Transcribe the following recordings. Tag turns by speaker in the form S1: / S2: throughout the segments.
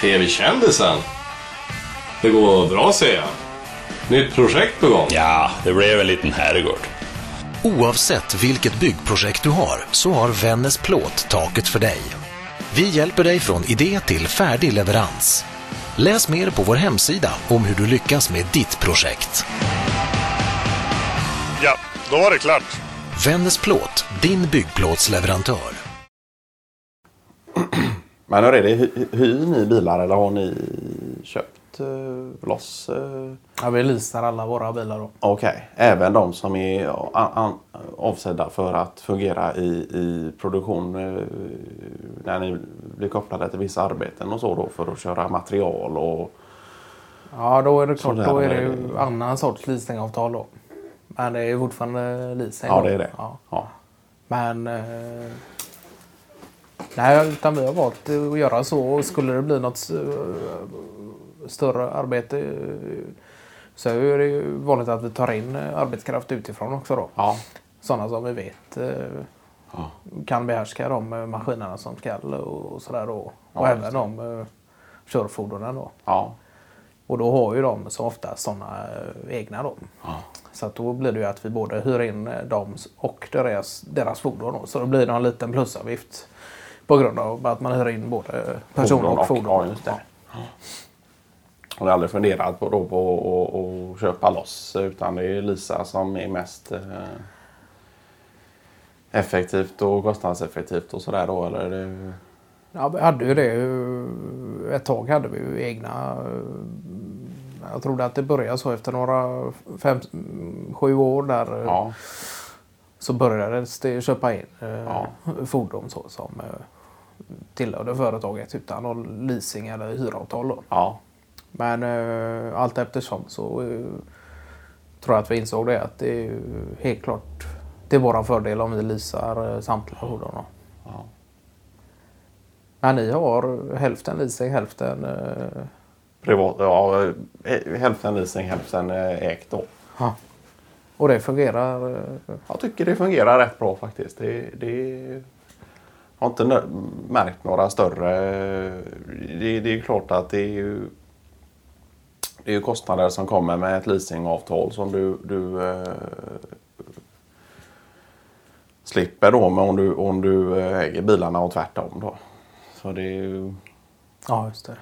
S1: TV-kändisen. Det går bra ser jag. Nytt projekt på gång.
S2: Ja, det blev en liten herrgård.
S3: Oavsett vilket byggprojekt du har så har Vännäs Plåt taket för dig. Vi hjälper dig från idé till färdig leverans. Läs mer på vår hemsida om hur du lyckas med ditt projekt.
S2: Ja, då var det klart.
S3: Vännäs Plåt, din byggplåtsleverantör.
S4: Men hur är det? Hy- Hyr ni bilar eller har ni köpt eh, loss? eh?
S5: Ja, vi leasar alla våra bilar.
S4: Okej, även de som är avsedda för att fungera i, i produktion eh, när ni blir kopplade till vissa arbeten och så då för att köra material och
S5: Ja, då är det klart. Då är det ju annan sorts leasingavtal då. Men det är fortfarande leasing.
S4: Ja, det är det.
S5: Ja.
S4: Ja.
S5: Men... Eh, nej, utan vi har valt att göra så. Och skulle det bli något eh, större arbete eh, så är det ju vanligt att vi tar in eh, arbetskraft utifrån också då.
S4: Ja.
S5: Sådana som vi vet
S4: Ja.
S5: kan behärska de maskinerna som ska och, sådär då.
S4: Ja,
S5: och
S4: just
S5: även de körfordonen då.
S4: Ja.
S5: Och då har ju de så ofta sådana egna då. Så att då blir det ju att vi både hyr in dem och deras, deras fordon. Då. Så då blir det en liten plusavgift på grund av att man hyr in både person och
S4: och-
S5: fordon.
S4: ja, just det. Har ni aldrig funderat på, då, på att- köpa loss utan det är Lisa som är mest eh, effektivt och kostnadseffektivt och sådär då? Eller det...
S5: Ja, vi hade ju det. ju- Ett tag hade vi ju egna. eh, Jag trodde att det började så efter några fem, sju år där. eh,
S4: Ja.
S5: Så började det köpa in eh,
S4: Ja.
S5: fordon så, som eh, tillhörde företaget utan någon leasing eller hyravtal. Då.
S4: Ja.
S5: Men eh, allt eftersom så eh, tror jag att vi insåg det att det är helt klart till våran fördel om vi leasar eh, samtliga fordon.
S4: Ja.
S5: Men ni har hälften leasing, hälften... Eh,
S4: Privat, ja, eh, hälften leasing, hälften eh, ägt då.
S5: Och det fungerar. Eh,
S4: Jag tycker det fungerar rätt bra faktiskt. Det, det har inte märkt några större... Det, det är klart att det är ju det är ju kostnader som kommer med ett leasingavtal som du, du eh, slipper då med om du, om du eh, äger bilarna och tvärtom. Då. Så det är ju...
S5: ja, just det.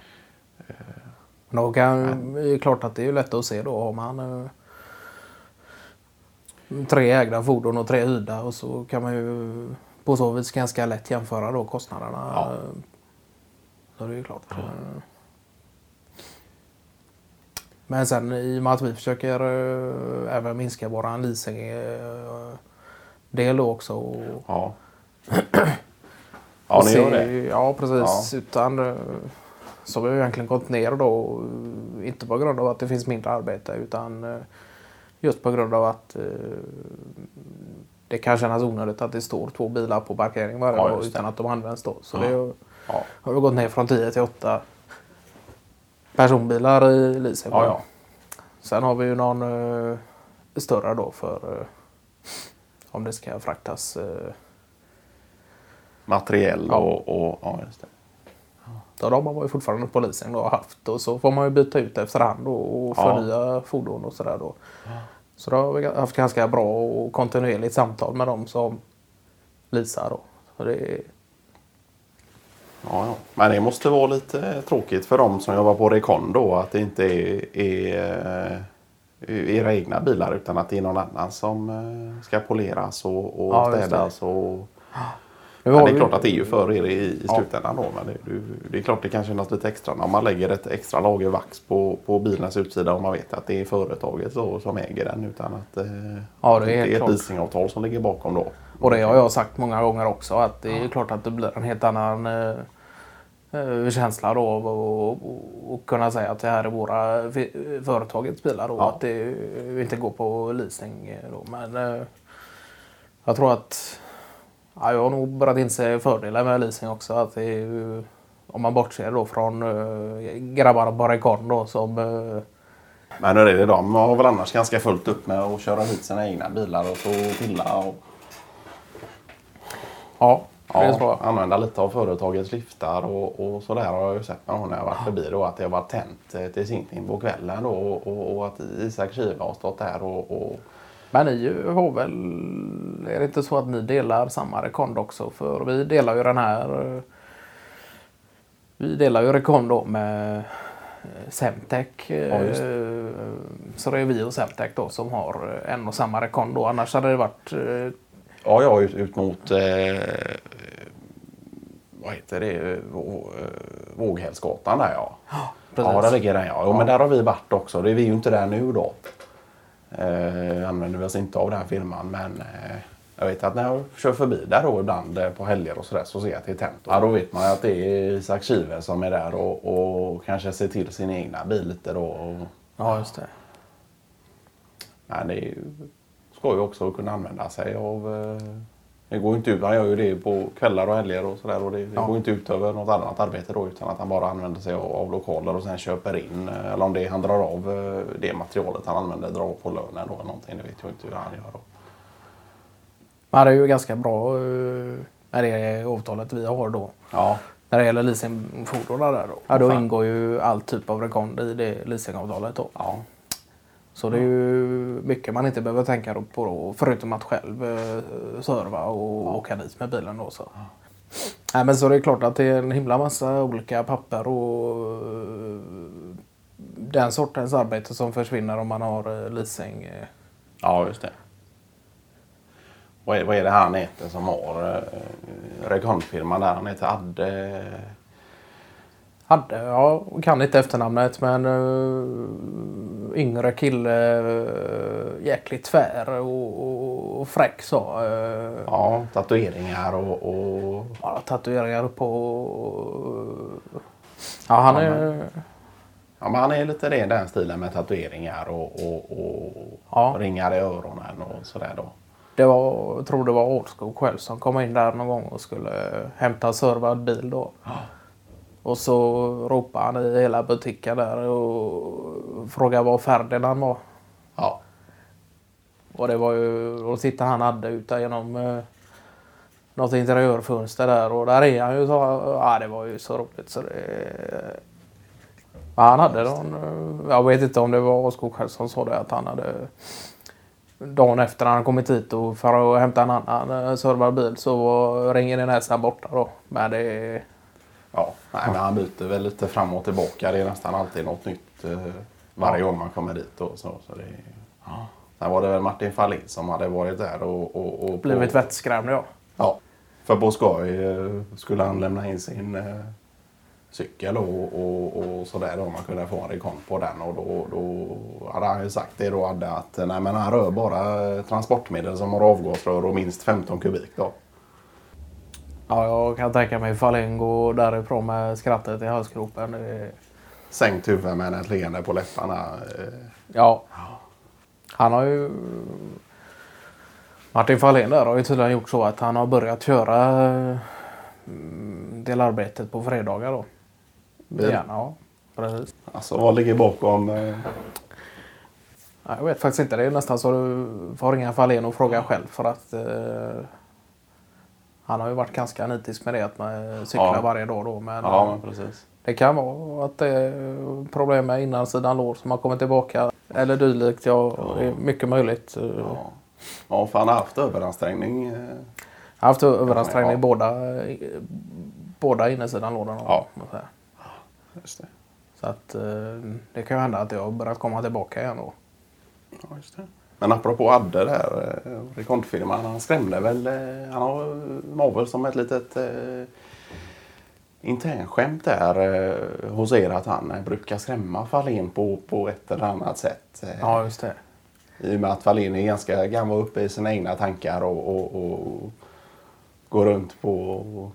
S5: Men då kan, det är klart att det är lätt att se då. Har man eh, tre ägda fordon och tre hyrda och så kan man ju på så vis ganska lätt jämföra då kostnaderna.
S4: Ja.
S5: Så det är ju klart. Eh, Men sen i och med att vi försöker eh, även minska våran leasing eh, då också. Och,
S4: Ja. Ja, ni gör det.
S5: Ja, precis. Utan eh, så har vi egentligen gått ner då. Inte på grund av att det finns mindre arbete utan just på grund av att det kan kännas onödigt att det står två bilar på parkering varje
S4: Ja,
S5: dag
S4: just det.
S5: utan att de används då. Så
S4: Ja.
S5: det har-
S4: Ja.
S5: har gått ner från 10 till 8 personbilar i leasing.
S4: Ja, ja.
S5: Sen har vi ju någon eh, större då för eh, om det ska fraktas eh,
S4: Materiell och, och... Ja, just det.
S5: Ja, de har man ju fortfarande på leasing då haft och så får man ju byta ut efterhand och förnya fordon och sådär då. Så då har vi haft ganska bra och kontinuerligt samtal med dem som leasar då. Så det är,
S4: Ja, ja. Men det måste vara lite tråkigt för dem som jobbar på Recon då att det inte är, är eh, era egna bilar utan att det är någon annan som eh, ska poleras och, och
S5: Ja,
S4: städas. Och...
S5: Nu
S4: det är
S5: vi-
S4: klart att det är ju för er i, i
S5: Ja.
S4: slutändan då. Men det, det är klart det kan kännas lite extra när man lägger ett extra lager vax på, på bilens utsida och man vet att det är företaget då som äger den utan att eh,
S5: Ja, det är helt
S4: ett
S5: klart.
S4: leasingavtal som ligger bakom då.
S5: Och det har jag sagt många gånger också att det är ju klart att det blir en helt annan eh, eh, känsla då och, och kunna säga att det här är våra företagets bilar då.
S4: Ja.
S5: Att det inte går på leasing då. Men eh, jag tror att ja, jag har nog börjat inse fördelen med leasing också. Att är om man bortser då från eh, grabbarna på Recon då som eh,
S4: Men hur är det? De har väl annars ganska fullt upp med att köra hit sina egna bilar och så pilla och...
S5: ja,
S4: Ja.
S5: Det
S4: Ja,
S5: jag.
S4: använda lite av företagets liftar och, och sådär har jag ju sett när jag varit förbi då att det har varit tänt eh, till sittning på kvällen då och, och, och att Isak Kiva har stått där och, och
S5: Men ni har väl... Är det inte så att ni delar samma rekond också? För vi delar ju den här... eh, Vi delar ju rekond då med eh, Semtech.
S4: Ja, just
S5: eh, Så det är vi och Semtech då som har eh, en och samma rekond då. Annars hade det varit... eh,
S4: Ja, jag ut, ut mot eh, vad heter det? Vå- eh, Våghällsgatan där ja.
S5: precis.
S4: Ja, där ligger den ja. Jo, men där har vi varit också. Det är vi ju inte där nu då. Eh, använder vi oss inte av den här firman men eh, jag vet att när jag kör förbi där då ibland eh, på helger och sådär så ser jag att det är tänt. Ja, då vet man ju att det är Isak Kive som är där och, och kanske ser till sin egna bil lite då. Och,
S5: Ja, just det.
S4: men det är ju, ska ju också kunna använda sig av eh, det går inte ut, han gör ju det på kvällar och helger och sådär och det, det
S5: Ja.
S4: går inte ut över något annat arbete då utan att han bara använder sig av, av lokaler och sen köper in eh, eller om det han drar av eh, det materialet han använder, drar av på lönen då eller någonting, det vet jag inte hur han gör då.
S5: Men det är ju ganska bra eh, när det är avtalet vi har då.
S4: Ja,
S5: När det gäller leasingfordonen där då. Ja, då ingår ju all typ av rekond i det leasingavtalet då.
S4: ja,
S5: Så det är ju mycket man inte behöver tänka på då, förutom att själv eh, serva och åka dit med bilen då. Så. Nej, men så det är klart att det är en himla massa olika papper och eh, den sortens arbete som försvinner om man har eh, leasing. eh.
S4: ja just det. Vad är, vad är det han heter som har eh, rekondfirman där? Han heter Adde...
S5: Hade, ja, kan inte efternamnet men uh, yngre kille, uh, jäkligt tvär och, och, och fräck så. Uh,
S4: Ja, tatueringar och... och
S5: bara tatueringar på. Ja, han är...
S4: Ja, men han är lite det, den stilen med tatueringar och, och, och
S5: Ja.
S4: ringar i öronen och sådär då.
S5: Det var, jag tror det var Årskog själv som kom in där någon gång och skulle hämta en servad bil då. Och så ropade han i hela butiken där och frågade var Ferdinand var.
S4: Ja.
S5: Och det var ju, och då sitter han Adde ute genom eh, något interiörfönster där och där är han ju så, ja det var ju så roligt så det... Ja, han hade någon, eh, jag vet inte om det var själv som sa det att han hade dagen efter han kommit hit och för att hämta en annan eh, servad bil så ringen i näsan borta då. Men det,
S4: ja. Nej, men han byter väl lite fram och tillbaka. Det är nästan alltid något nytt eh, varje gång man kommer dit. Och så, så det, ja. Sen var det väl Martin Fahlin som hade varit där och... och, och
S5: blivit
S4: på,
S5: vettskrämd ja.
S4: Ja. För på skoj eh, skulle han lämna in sin eh, cykel och, och, och sådär. Om man kunde få en rekond på den. Och då, då hade han ju sagt det då hade att nej, men han rör bara eh, transportmedel som har avgasrör och minst 15 kubik. Då.
S5: Ja, jag kan tänka mig Fahlin går därifrån med skrattet i halsgropen. Det,
S4: Sänkt huvud med ett leende på läpparna. eh,
S5: Ja. Han har ju... Martin Fahlén där har ju tydligen gjort så att han har börjat köra mm, delarbetet på fredagar då.
S4: Bil?
S5: Igen, ja, precis.
S4: Alltså vad ligger bakom? Eh,
S5: Ja, Jag vet faktiskt inte. Det är nästan så du får ringa Fahlén och fråga själv för att eh, han har ju varit ganska nitisk med det att man cyklar
S4: Ja.
S5: varje dag då. Men,
S4: ja men precis.
S5: Det kan vara att det är problem med innansidan lår som har kommit tillbaka. Eller dylikt. Ja, det är mycket möjligt.
S4: Ja. ja, för han har haft överansträngning. eh,
S5: har haft överansträngning
S4: Ja.
S5: båda, båda insidan låren.
S4: Ja. Just det.
S5: Så att eh, det kan ju hända att jag har börjat komma tillbaka igen då.
S4: Ja, just det. Men apropå Adde där, eh, rekondfirman, han skrämde väl, eh, han har var väl som ett litet eh, internskämt där eh, hos er att han eh, brukar skrämma Fahlén på, på ett eller annat sätt. Eh,
S5: Ja, just det.
S4: I och med att Fahlén är ganska gammal uppe i sina egna tankar och, och, och går runt på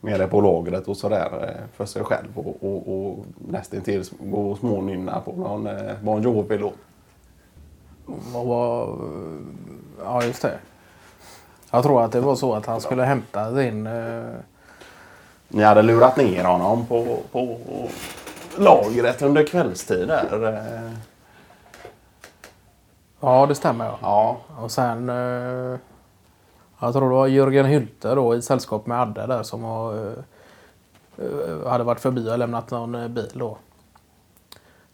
S4: nere på lagret och sådär eh, för sig själv och, och, och nästintill gå och smånynna på någon eh, Bon Jovi-låt.
S5: Vad- ja, just det. Jag tror att det var så att han skulle hämta sin... eh,
S4: Ni hade lurat ner honom på, på lagret under kvällstid där.
S5: Ja, det stämmer ja.
S4: Ja,
S5: Och sen... eh, Jag tror det var Jörgen Hylte då i sällskap med Adde där som har, eh, eh, hade varit förbi och lämnat någon bil då.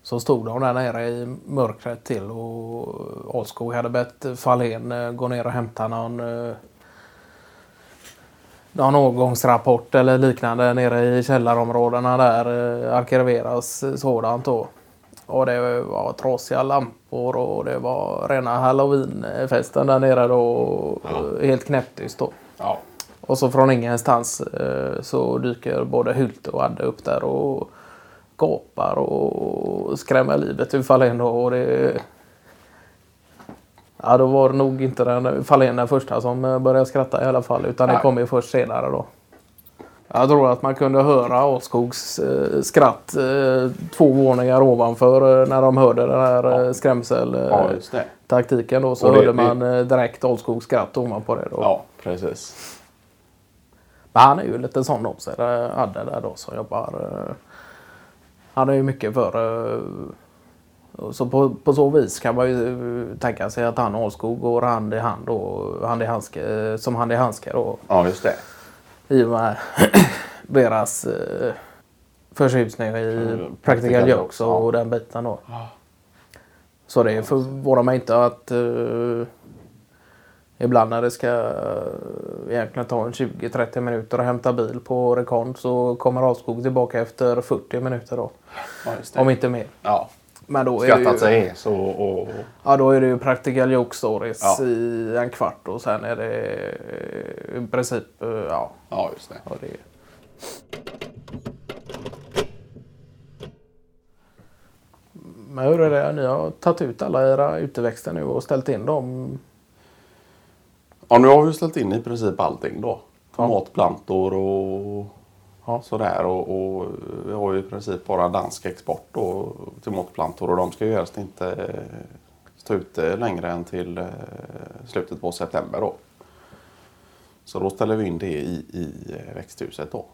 S5: Så stod de där nere i mörkret till och Alskog hade bett Fahlén gå ner och hämta någon eh, någon årgångsrapport eller liknande nere i källarområdena där eh, arkiveras eh, sådant då. Och det var trasiga lampor och det var rena halloweenfesten där nere då. och Helt knäpptyst då.
S4: Ja.
S5: Och så från ingenstans eh, så dyker både Hylte och Adde upp där och gapar och skrämmer livet ur Fahlén då. Och det... Ja, då var det nog inte den Fahlén den första som eh, började skratta i alla fall. Utan det
S4: Nej.
S5: kom ju först senare då. Jag tror att man kunde höra Askogs eh, skratt eh, två våningar ovanför eh, när de hörde den här eh, skrämseltaktiken.
S4: det.
S5: taktiken då så
S4: det-
S5: hörde
S4: det-
S5: man eh, direkt Askogs skratt ovanpå det då.
S4: Ja, precis.
S5: Men han är ju lite sån också, Adde där då som jobbar. eh, Han är ju mycket för... eh, Så på, på så vis kan man ju eh, tänka sig att han och Ahlskog går hand i hand då, hand i handske, som hand i handske då.
S4: Ja, just det.
S5: I och med deras eh, förtjusning i practical jokes och
S4: ja.
S5: den biten då. Så det förvånar mig inte att eh, ibland när det ska eh, egentligen ta en 20-30 minuter att hämta bil på rekon så kommer Ahlskog tillbaka efter 40 minuter då.
S4: Ja.
S5: Om inte mer.
S4: Ja.
S5: Men då är, det
S4: Skrattat sig hes och, och...
S5: ja, då är det ju practical joke stories
S4: Ja.
S5: i en kvart och sen är det eh, i princip eh, ja,
S4: Ja, just det.
S5: Ja, det är... Men hur är det? Ni har tagit ut alla era uteväxter nu och ställt in dem.
S4: Ja, nu har vi ställt in i princip allting då. Tomatplantor och
S5: Ja.
S4: sådär. Och, och vi har ju i princip bara dansk export då, tomatplantor och de ska ju helst inte eh, stå ute längre än till eh, slutet på september då. Så då ställer vi in det i, i eh, växthuset då.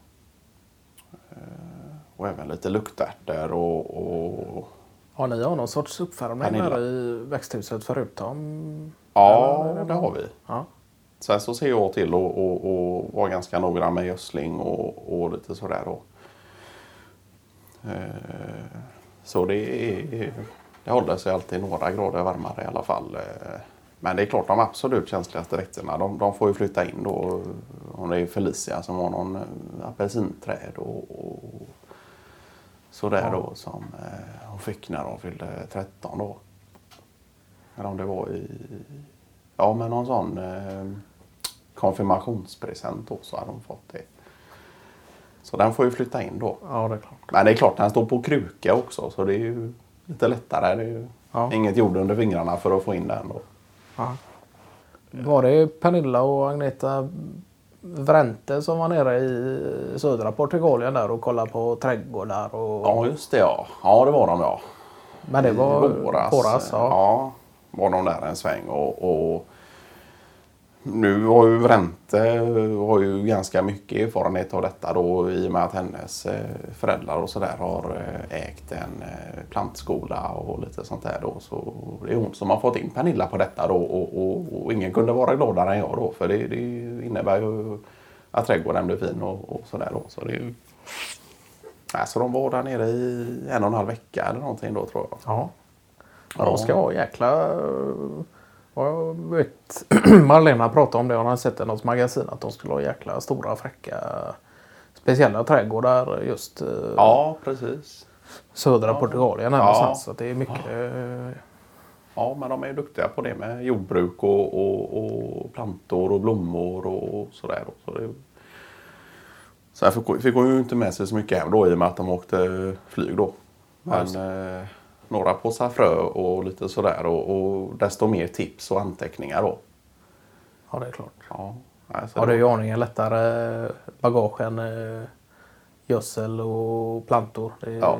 S4: Och även lite luktärtor och, och
S5: Ja, ni har någon sorts uppvärmning i växthuset förutom...
S4: ja, det har vi.
S5: Ja.
S4: Sen så ser jag till att och, och vara ganska noggrann med gödsling och, och lite sådär. då. Eh, Så det, är, det håller sig alltid några grader varmare i alla fall. Eh, Men det är klart de absolut känsligaste växterna de, de får ju flytta in då. Om det är Felicia som har någon eh, apelsinträd och, och sådär då som eh, hon fick när de fyllde 13 då. Eller om det var i Ja, men någon sån eh, konfirmationspresent så hade de fått det. Så den får ju flytta in då.
S5: ja, det är klart.
S4: Men det är klart den står på kruka också så det är ju lite lättare. Det är ju
S5: Ja.
S4: inget jord under fingrarna för att få in den då.
S5: Ja. Var det Pernilla och Agneta Vrente som var nere i södra Portugalien där och kollade på trädgårdar? Och...
S4: Ja, just det ja. Ja, det var de ja.
S5: Men det var
S4: våras.
S5: våras ja.
S4: ja. var de där en sväng och, och nu har ju Vrente har ju ganska mycket erfarenhet av detta då i och med att hennes eh, föräldrar och sådär har eh, ägt en eh, plantskola och lite sånt där då. Så det är hon som har fått in Pernilla på detta då och, och, och ingen kunde vara gladare än jag då för det, det innebär ju att trädgården blir fin och, och sådär då. Så det är ju... Alltså de var där nere i en och en halv vecka eller någonting då tror jag.
S5: Ja. Ja, de ska ha jäkla... Jag vet, Marlena pratade om det. Hon hade sett i något magasin att de skulle ha jäkla stora fräcka speciella trädgårdar just eh,
S4: Ja, precis.
S5: södra Portugalien här
S4: Ja.
S5: någonstans. Så det är mycket... eh,
S4: Ja, men de är duktiga på det med jordbruk och, och, och plantor och blommor och sådär. Så det... Sen fick, fick hon ju inte med sig så mycket hem då i och med att de åkte flyg då. Men eh, några påsar frö och lite sådär och, och desto mer tips och anteckningar då.
S5: Ja, det är klart.
S4: Ja, alltså,
S5: det är ju aningen lättare bagage än eh, gödsel och plantor. Det är,
S4: Ja.